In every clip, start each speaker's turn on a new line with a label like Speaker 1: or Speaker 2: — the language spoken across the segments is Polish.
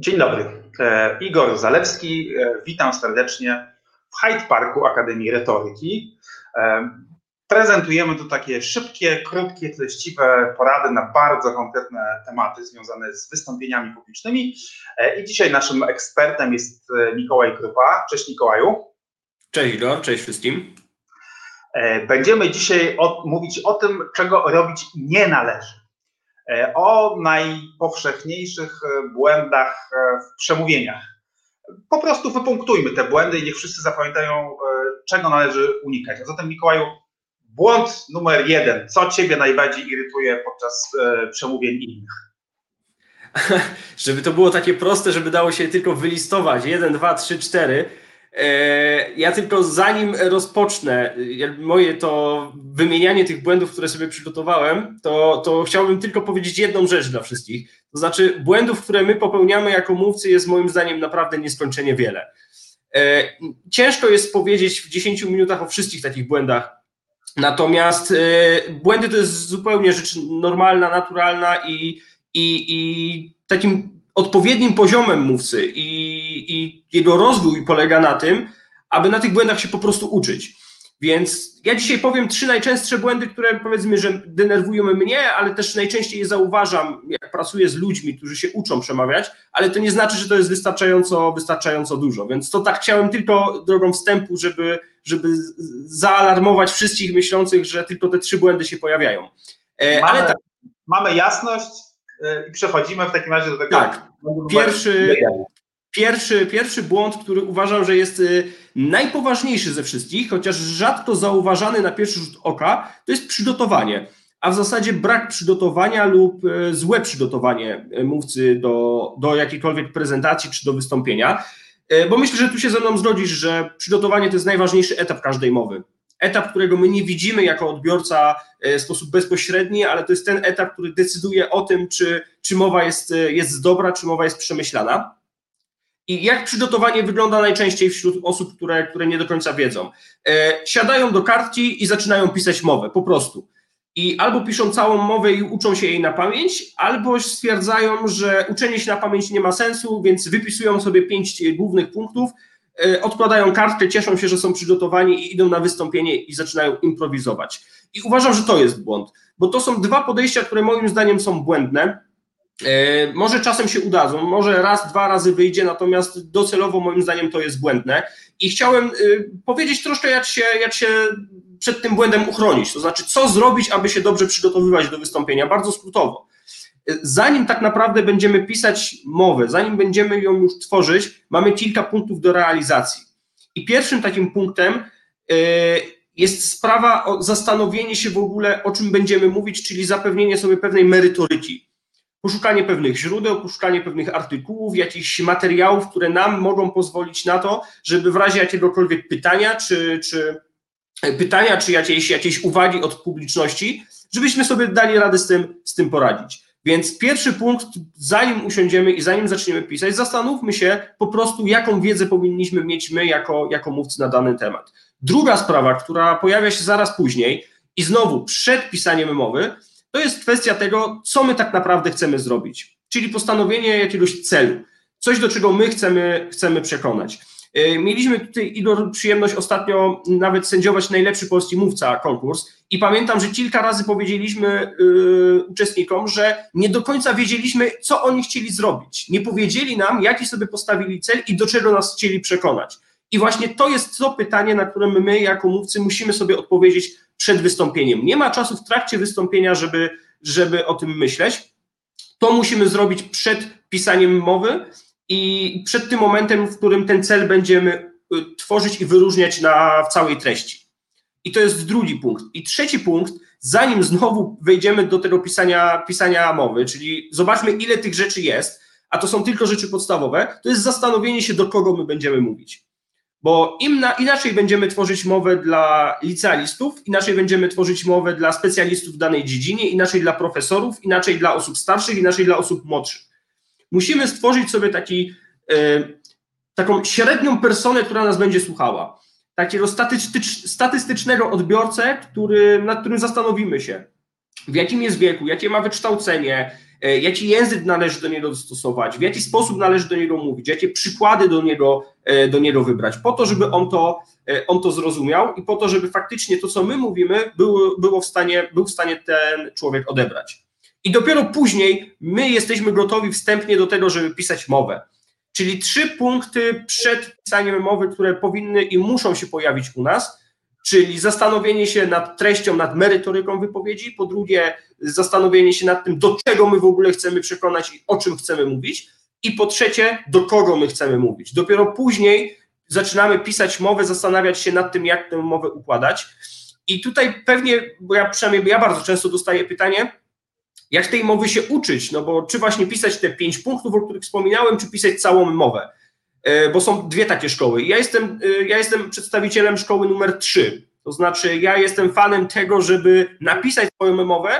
Speaker 1: Dzień dobry. E, Igor Zalewski, e, witam serdecznie w Hyde Parku Akademii Retoryki. E, prezentujemy tu takie szybkie, krótkie, treściwe porady na bardzo konkretne tematy związane z wystąpieniami publicznymi. I dzisiaj naszym ekspertem jest Mikołaj Krupa. Cześć Mikołaju.
Speaker 2: Cześć Igor, cześć wszystkim.
Speaker 1: Będziemy dzisiaj o, mówić o tym, czego robić nie należy. E, o najpowszechniejszych e, błędach e, w przemówieniach. Po prostu wypunktujmy te błędy i niech wszyscy zapamiętają, czego należy unikać. A zatem, Mikołaju, błąd numer jeden. Co Ciebie najbardziej irytuje podczas przemówień innych?
Speaker 2: żeby to było takie proste, żeby dało się tylko wylistować. Jeden, dwa, trzy, cztery ja tylko zanim rozpocznę moje to wymienianie tych błędów, które sobie przygotowałem, to, to chciałbym tylko powiedzieć jedną rzecz dla wszystkich. To znaczy, błędów, które my popełniamy jako mówcy, jest moim zdaniem naprawdę nieskończenie wiele. E, ciężko jest powiedzieć w 10 minutach o wszystkich takich błędach. Natomiast e, błędy to jest zupełnie rzecz normalna, naturalna i, i, i takim odpowiednim poziomem mówcy i, i jego rozwój polega na tym, aby na tych błędach się po prostu uczyć. Więc ja dzisiaj powiem trzy najczęstsze błędy, które powiedzmy, że denerwują mnie, ale też najczęściej je zauważam, jak pracuję z ludźmi, którzy się uczą przemawiać, ale to nie znaczy, że to jest wystarczająco, wystarczająco dużo. Więc to tak chciałem tylko drogą wstępu, żeby, żeby zaalarmować wszystkich myślących, że tylko te trzy błędy się pojawiają.
Speaker 1: E, mamy, ale tak, mamy jasność i przechodzimy w takim razie do tego.
Speaker 2: Tak, Pierwszy, pierwszy, pierwszy błąd, który uważam, że jest y, najpoważniejszy ze wszystkich, chociaż rzadko zauważany na pierwszy rzut oka, to jest przygotowanie. A w zasadzie brak przygotowania lub y, złe przygotowanie mówcy do, do jakiejkolwiek prezentacji czy do wystąpienia. Bo myślę, że tu się ze mną zgodzisz, że przygotowanie to jest najważniejszy etap każdej mowy etap, którego my nie widzimy jako odbiorca e, w sposób bezpośredni, ale to jest ten etap, który decyduje o tym, czy, czy mowa jest, e, jest dobra, czy mowa jest przemyślana. I jak przygotowanie wygląda najczęściej wśród osób, które, które nie do końca wiedzą? E, siadają do kartki i zaczynają pisać mowę, po prostu. I albo piszą całą mowę i uczą się jej na pamięć, albo stwierdzają, że uczenie się na pamięć nie ma sensu, więc wypisują sobie pięć głównych punktów odkładają kartkę, cieszą się, że są przygotowani i idą na wystąpienie i zaczynają improwizować. I uważam, że to jest błąd, bo to są dwa podejścia, które moim zdaniem są błędne. E, może czasem się udadzą, może raz, dwa razy wyjdzie, natomiast docelowo moim zdaniem to jest błędne. I chciałem e, powiedzieć troszkę, jak się, jak się przed tym błędem uchronić, to znaczy, co zrobić, aby się dobrze przygotowywać do wystąpienia, bardzo skrótowo zanim tak naprawdę będziemy pisać mowę, zanim będziemy ją już tworzyć, mamy kilka punktów do realizacji. I pierwszym takim punktem e, jest sprawa o zastanowienie się w ogóle, o czym będziemy mówić, czyli zapewnienie sobie pewnej merytoryki. Poszukanie pewnych źródeł, poszukanie pewnych artykułów, jakichś materiałów, które nam mogą pozwolić na to, żeby w razie jakiegokolwiek pytania, czy, czy pytania, czy jakiejś, jakiejś uwagi od publiczności, żebyśmy sobie dali radę z tym, z tym poradzić. Więc pierwszy punkt, zanim usiądziemy i zanim zaczniemy pisać, zastanówmy się po prostu, jaką wiedzę powinniśmy mieć my jako, jako mówcy na dany temat. Druga sprawa, która pojawia się zaraz później i znowu przed pisaniem mowy, to jest kwestia tego, co my tak naprawdę chcemy zrobić, czyli postanowienie jakiegoś celu, coś do czego my chcemy, chcemy przekonać. E, mieliśmy tutaj Igor przyjemność ostatnio nawet sędziować najlepszy polski mówca konkurs i pamiętam, że kilka razy powiedzieliśmy yy, uczestnikom, że nie do końca wiedzieliśmy, co oni chcieli zrobić. Nie powiedzieli nam, jaki sobie postawili cel i do czego nas chcieli przekonać. I właśnie to jest to pytanie, na które my jako mówcy musimy sobie odpowiedzieć przed wystąpieniem. Nie ma czasu w trakcie wystąpienia, żeby, żeby o tym myśleć. To musimy zrobić przed pisaniem mowy i przed tym momentem, w którym ten cel będziemy y, tworzyć i wyróżniać na, w całej treści. I to jest drugi punkt. I trzeci punkt, zanim znowu wejdziemy do tego pisania, pisania mowy, czyli zobaczmy, ile tych rzeczy jest, a to są tylko rzeczy podstawowe, to jest zastanowienie się, do kogo my będziemy mówić. Bo im na, inaczej będziemy tworzyć mowę dla licealistów, inaczej będziemy tworzyć mowę dla specjalistów w danej dziedzinie, inaczej dla profesorów, inaczej dla osób starszych, inaczej dla osób młodszych musimy stworzyć sobie taki, e, taką średnią personę, która nas będzie słuchała. Takiego statystycznego odbiorcę, który, nad którym zastanowimy się, w jakim jest wieku, jakie ma wykształcenie, e, jaki język należy do niego dostosować, w jaki sposób należy do niego mówić, jakie przykłady do niego, e, do niego wybrać, po to, żeby on to, on to zrozumiał i po to, żeby faktycznie to, co my mówimy, było, było w stanie, był w stanie ten człowiek odebrać. I dopiero później my jesteśmy gotowi wstępnie do tego, żeby pisać mowę. Czyli trzy punkty przed pisaniem mowy, które powinny i muszą się pojawić u nas, czyli zastanowienie się nad treścią, nad merytoryką wypowiedzi, po drugie zastanowienie się nad tym, do czego my w ogóle chcemy przekonać i o czym chcemy mówić, i po trzecie, do kogo my chcemy mówić. Dopiero później zaczynamy pisać mowę, zastanawiać się nad tym, jak tę mowę układać. I tutaj pewnie, bo ja przynajmniej ja bardzo często dostaję pytanie, jak tej mowy się uczyć, no bo czy właśnie pisać te pięć punktów, o których wspominałem, czy pisać całą mowę, e, bo są dwie takie szkoły. Ja jestem, e, ja jestem przedstawicielem szkoły numer trzy, to znaczy ja jestem fanem tego, żeby napisać swoją mowę,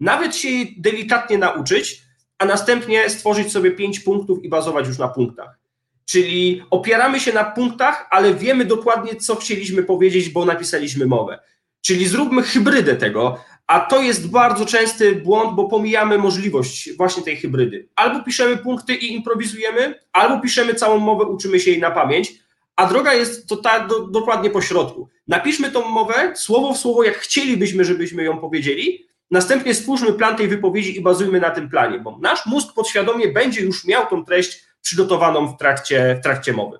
Speaker 2: nawet się jej delikatnie nauczyć, a następnie stworzyć sobie pięć punktów i bazować już na punktach. Czyli opieramy się na punktach, ale wiemy dokładnie, co chcieliśmy powiedzieć, bo napisaliśmy mowę. Czyli zróbmy hybrydę tego, a to jest bardzo częsty błąd, bo pomijamy możliwość właśnie tej hybrydy. Albo piszemy punkty i improwizujemy, albo piszemy całą mowę, uczymy się jej na pamięć, a droga jest to ta, do, dokładnie po środku. Napiszmy tą mowę słowo w słowo, jak chcielibyśmy, żebyśmy ją powiedzieli, następnie stwórzmy plan tej wypowiedzi i bazujmy na tym planie, bo nasz mózg podświadomie będzie już miał tą treść przygotowaną w trakcie, w trakcie mowy.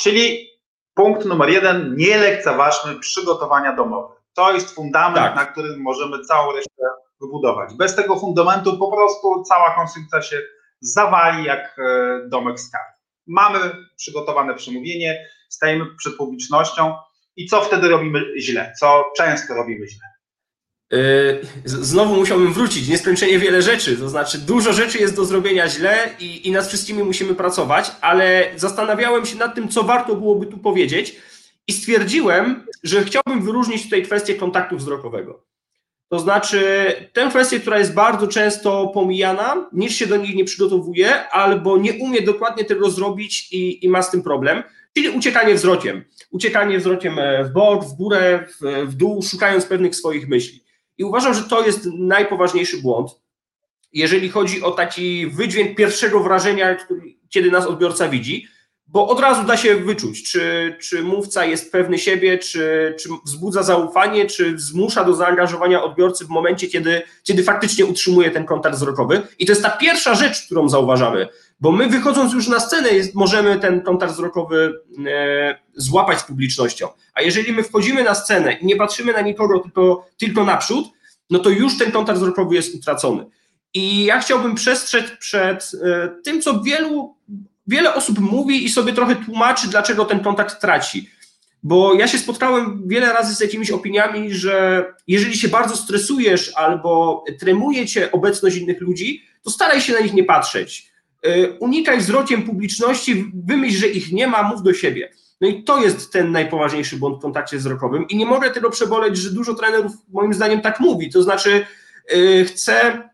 Speaker 1: Czyli punkt numer jeden, nie lekceważmy przygotowania do mowy. To jest fundament, tak. na którym możemy całą resztę wybudować. Bez tego fundamentu po prostu cała konstrukcja się zawali jak e, domek z kart. Mamy przygotowane przemówienie, stajemy przed publicznością i co wtedy robimy źle? Co często robimy źle?
Speaker 2: E, znowu musiałbym wrócić, nieskończenie wiele rzeczy, to znaczy dużo rzeczy jest do zrobienia źle i, i nad wszystkimi musimy pracować, ale zastanawiałem się nad tym, co warto byłoby tu powiedzieć i stwierdziłem, że chciałbym wyróżnić tutaj kwestię kontaktu wzrokowego. To znaczy, tę kwestię, która jest bardzo często pomijana, nikt się do niej nie przygotowuje albo nie umie dokładnie tego zrobić i, i ma z tym problem, czyli uciekanie wzrokiem. Uciekanie wzrokiem e, w bok, w górę, w, w dół, szukając pewnych swoich myśli. I uważam, że to jest najpoważniejszy błąd, jeżeli chodzi o taki wydźwięk pierwszego wrażenia, który, kiedy nas odbiorca widzi, bo od razu da się wyczuć, czy, czy mówca jest pewny siebie, czy, czy wzbudza zaufanie, czy zmusza do zaangażowania odbiorcy w momencie, kiedy, kiedy faktycznie utrzymuje ten kontakt wzrokowy. I to jest ta pierwsza rzecz, którą zauważamy, bo my wychodząc już na scenę jest, możemy ten kontakt wzrokowy e, złapać z publicznością. A jeżeli my wchodzimy na scenę i nie patrzymy na nikogo, tylko, tylko naprzód, no to już ten kontakt wzrokowy jest utracony. I ja chciałbym przestrzec przed e, tym, co wielu wiele osób mówi i sobie trochę tłumaczy, dlaczego ten kontakt traci. Bo ja się spotkałem wiele razy z jakimiś opiniami, że jeżeli się bardzo stresujesz albo tremuje cię obecność innych ludzi, to staraj się na nich nie patrzeć. E, unikaj wzrokiem publiczności, wymyśl, że ich nie ma, mów do siebie. No i to jest ten najpoważniejszy błąd w kontakcie wzrokowym i nie mogę tego przeboleć, że dużo trenerów moim zdaniem tak mówi. To znaczy, yy, chcę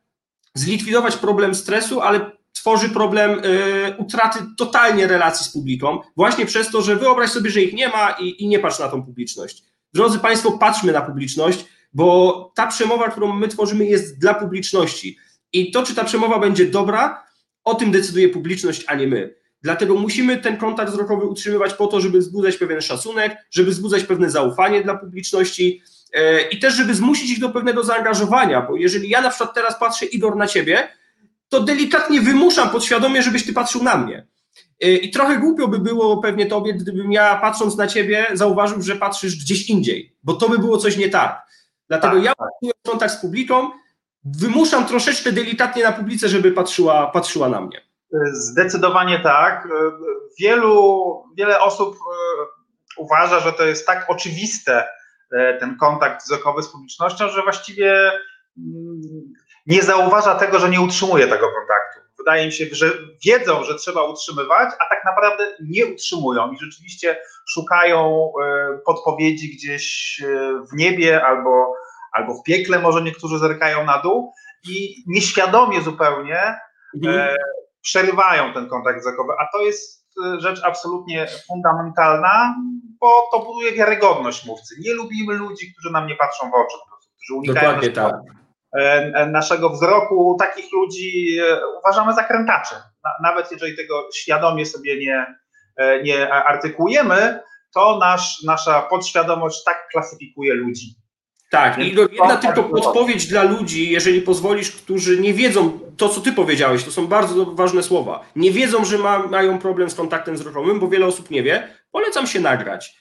Speaker 2: zlikwidować problem stresu, ale tworzy problem y, utraty totalnie relacji z publiką, właśnie przez to, że wyobraź sobie, że ich nie ma i, i nie patrz na tą publiczność. Drodzy Państwo, patrzmy na publiczność, bo ta przemowa, którą my tworzymy, jest dla publiczności. I to, czy ta przemowa będzie dobra, o tym decyduje publiczność, a nie my. Dlatego musimy ten kontakt wzrokowy utrzymywać po to, żeby wzbudzać pewien szacunek, żeby wzbudzać pewne zaufanie dla publiczności e, i też, żeby zmusić ich do pewnego zaangażowania, bo jeżeli ja na przykład teraz patrzę, Igor, na ciebie, to delikatnie wymuszam podświadomie, żebyś ty patrzył na mnie. Y, I trochę głupio by było pewnie tobie, gdybym ja patrząc na ciebie zauważył, że patrzysz gdzieś indziej, bo to by było coś nie tak. Dlatego tak, ja tak. kontakt z publiką, wymuszam troszeczkę delikatnie na publice, żeby patrzyła, patrzyła na mnie.
Speaker 1: Zdecydowanie tak. Wielu, wiele osób uważa, że to jest tak oczywiste, ten kontakt wzrokowy z publicznością, że właściwie mm, nie zauważa tego, że nie utrzymuje tego kontaktu. Wydaje mi się, że wiedzą, że trzeba utrzymywać, a tak naprawdę nie utrzymują i rzeczywiście szukają e, podpowiedzi gdzieś e, w niebie albo, albo w piekle, może niektórzy zerkają na dół i nieświadomie zupełnie e, mhm. przerywają ten kontakt wzrokowy, a to jest rzecz absolutnie fundamentalna, bo to buduje wiarygodność mówcy. Nie lubimy ludzi, którzy nam nie patrzą w oczy, którzy unikają
Speaker 2: Dokładnie tak.
Speaker 1: Naszego wzroku, takich ludzi uważamy za krętaczy. Nawet jeżeli tego świadomie sobie nie, nie artykułujemy, to nasz, nasza podświadomość tak klasyfikuje ludzi.
Speaker 2: Tak, i jedna tylko podpowiedź dla ludzi, jeżeli pozwolisz, którzy nie wiedzą to, co ty powiedziałeś, to są bardzo ważne słowa. Nie wiedzą, że ma, mają problem z kontaktem wzrokowym, bo wiele osób nie wie. Polecam się nagrać.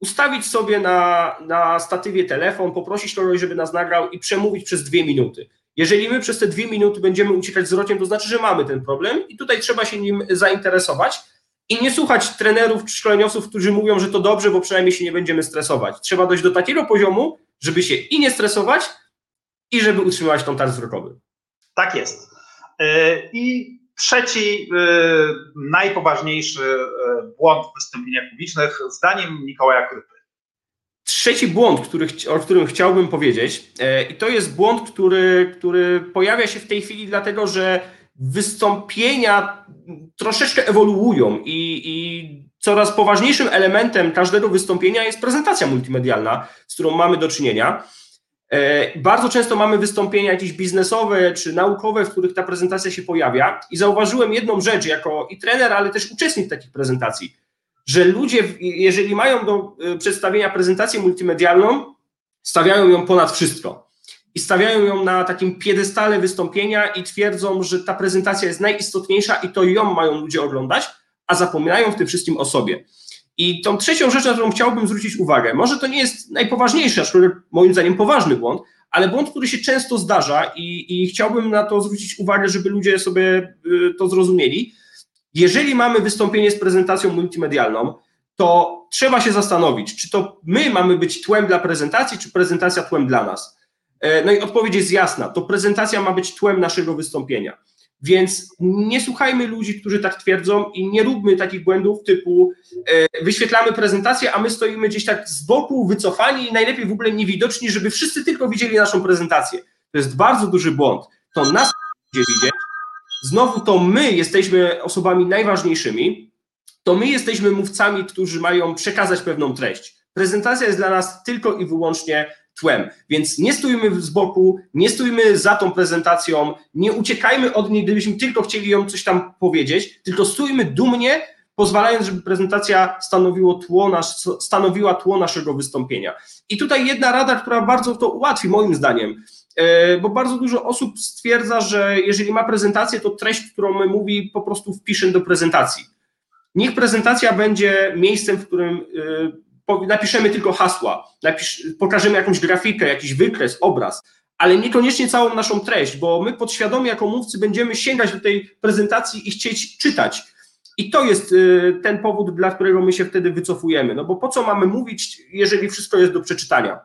Speaker 2: Ustawić sobie na, na statywie telefon, poprosić kogoś, żeby nas nagrał i przemówić przez dwie minuty. Jeżeli my przez te dwie minuty będziemy uciekać wzrokiem, to znaczy, że mamy ten problem i tutaj trzeba się nim zainteresować i nie słuchać trenerów czy szkoleniowców, którzy mówią, że to dobrze, bo przynajmniej się nie będziemy stresować. Trzeba dojść do takiego poziomu, żeby się i nie stresować, i żeby utrzymywać kontakt wzrokowy.
Speaker 1: Tak jest. E, I trzeci, e, najpoważniejszy e, błąd w wystąpieniach publicznych, zdaniem Mikołaja Krypy.
Speaker 2: Trzeci błąd, który, o którym chciałbym powiedzieć, i to jest błąd, który, który pojawia się w tej chwili, dlatego że wystąpienia troszeczkę ewoluują i, i coraz poważniejszym elementem każdego wystąpienia jest prezentacja multimedialna, z którą mamy do czynienia. E, bardzo często mamy wystąpienia jakieś biznesowe czy naukowe, w których ta prezentacja się pojawia i zauważyłem jedną rzecz jako i trener, ale też uczestnik takich prezentacji, że ludzie, jeżeli mają do e, przedstawienia prezentację multimedialną, stawiają ją ponad wszystko i stawiają ją na takim piedestale wystąpienia i twierdzą, że ta prezentacja jest najistotniejsza i to ją mają ludzie oglądać, a zapominają w tym wszystkim o sobie. I tą trzecią rzecz, na którą chciałbym zwrócić uwagę, może to nie jest najpoważniejszy, aczkolwiek moim zdaniem poważny błąd, ale błąd, który się często zdarza i, i chciałbym na to zwrócić uwagę, żeby ludzie sobie y, to zrozumieli. Jeżeli mamy wystąpienie z prezentacją multimedialną, to trzeba się zastanowić, czy to my mamy być tłem dla prezentacji, czy prezentacja tłem dla nas. E, no i odpowiedź jest jasna, to prezentacja ma być tłem naszego wystąpienia. Więc nie słuchajmy ludzi, którzy tak twierdzą i nie róbmy takich błędów typu e, wyświetlamy prezentację, a my stoimy gdzieś tak z boku, wycofani i najlepiej w ogóle niewidoczni, żeby wszyscy tylko widzieli naszą prezentację. To jest bardzo duży błąd. To nas będzie widzieć. Znowu to my jesteśmy osobami najważniejszymi, to my jesteśmy mówcami, którzy mają przekazać pewną treść. Prezentacja jest dla nas tylko i wyłącznie tłem. Więc nie stójmy z boku, nie stójmy za tą prezentacją, nie uciekajmy od niej, gdybyśmy tylko chcieli ją coś tam powiedzieć, tylko stójmy dumnie, pozwalając, żeby prezentacja stanowiło tło stanowiła tło naszego wystąpienia. I tutaj jedna rada, która bardzo to ułatwi, moim zdaniem, e, bo bardzo dużo osób stwierdza, że jeżeli ma prezentację, to treść, którą mówi, po prostu wpiszę do prezentacji. Niech prezentacja będzie miejscem, w którym e, napiszemy tylko hasła, napisz, pokażemy jakąś grafikę, jakiś wykres, obraz, ale niekoniecznie całą naszą treść, bo my podświadomie jako mówcy będziemy sięgać do tej prezentacji i chcieć czytać. I to jest y, ten powód, dla którego my się wtedy wycofujemy. No bo po co mamy mówić, jeżeli wszystko jest do przeczytania?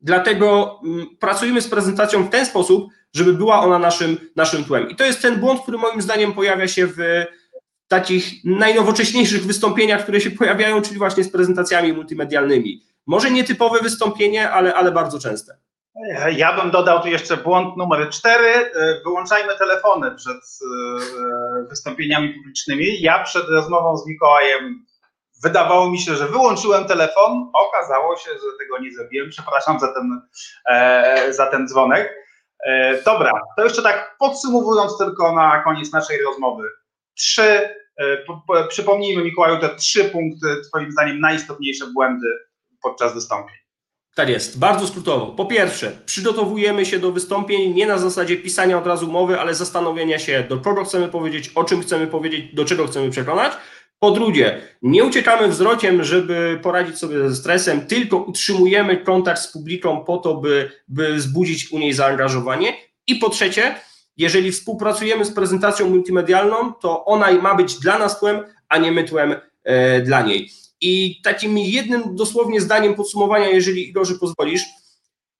Speaker 2: Dlatego mm, pracujemy z prezentacją w ten sposób, żeby była ona naszym, naszym tłem. I to jest ten błąd, który moim zdaniem pojawia się w takich najnowocześniejszych wystąpieniach, które się pojawiają, czyli właśnie z prezentacjami multimedialnymi. Może nietypowe wystąpienie, ale, ale bardzo częste.
Speaker 1: Ja bym dodał tu jeszcze błąd numer cztery. Wyłączajmy telefony przed e, wystąpieniami publicznymi. Ja przed rozmową z Mikołajem wydawało mi się, że wyłączyłem telefon. Okazało się, że tego nie zrobiłem. Przepraszam za ten, e, za ten dzwonek. E, dobra, to jeszcze tak podsumowując tylko na koniec naszej rozmowy. Trzy przypomnijmy Mikołaju te trzy punkty, Twoim zdaniem najistotniejsze błędy podczas wystąpień.
Speaker 2: Tak jest, bardzo skrótowo. Po pierwsze, przygotowujemy się do wystąpień nie na zasadzie pisania od razu mowy, ale zastanowienia się, do kogo chcemy powiedzieć, o czym chcemy powiedzieć, do czego chcemy przekonać. Po drugie, nie uciekamy wzrokiem, żeby poradzić sobie ze stresem, tylko utrzymujemy kontakt z publiką po to, by, by wzbudzić u niej zaangażowanie. I po trzecie, jeżeli współpracujemy z prezentacją multimedialną, to ona ma być dla nas tłem, a nie my tłem e, dla niej. I takim jednym dosłownie zdaniem podsumowania, jeżeli Igorze pozwolisz,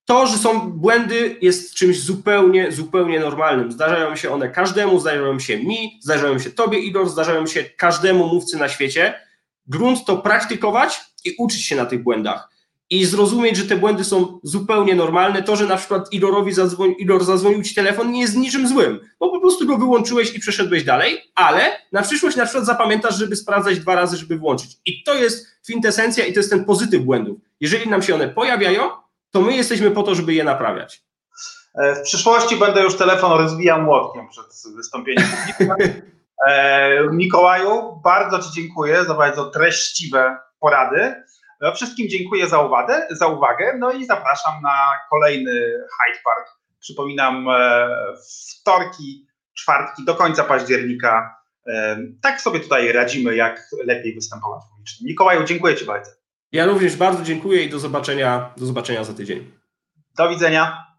Speaker 2: to, że są błędy, jest czymś zupełnie, zupełnie normalnym. Zdarzają się one każdemu, zdarzają się mi, zdarzają się tobie, Igor, zdarzają się każdemu mówcy na świecie. Grunt to praktykować i uczyć się na tych błędach i zrozumieć, że te błędy są zupełnie normalne. To, że na przykład Igorowi zadzwoni, Igor zadzwonił ci telefon, nie jest niczym złym, bo po prostu go wyłączyłeś i przeszedłeś dalej, ale na przyszłość na przykład zapamiętasz, żeby sprawdzać dwa razy, żeby włączyć. I to jest kwintesencja i to jest ten pozytyw błędów. Jeżeli nam się one pojawiają, to my jesteśmy po to, żeby je naprawiać.
Speaker 1: W przyszłości będę już telefon rozwijał młotkiem przed wystąpieniem publicznym. Mikołaju, bardzo Ci dziękuję za bardzo treściwe porady. Wszystkim dziękuję za uwagę, za uwagę, no i zapraszam na kolejny Hyde Park. Przypominam, wtorki, czwartki do końca października. Tak sobie tutaj radzimy, jak lepiej występować publicznie. Mikołaju, dziękuję Ci bardzo.
Speaker 2: Ja również bardzo dziękuję i do zobaczenia, do zobaczenia za tydzień.
Speaker 1: Do widzenia.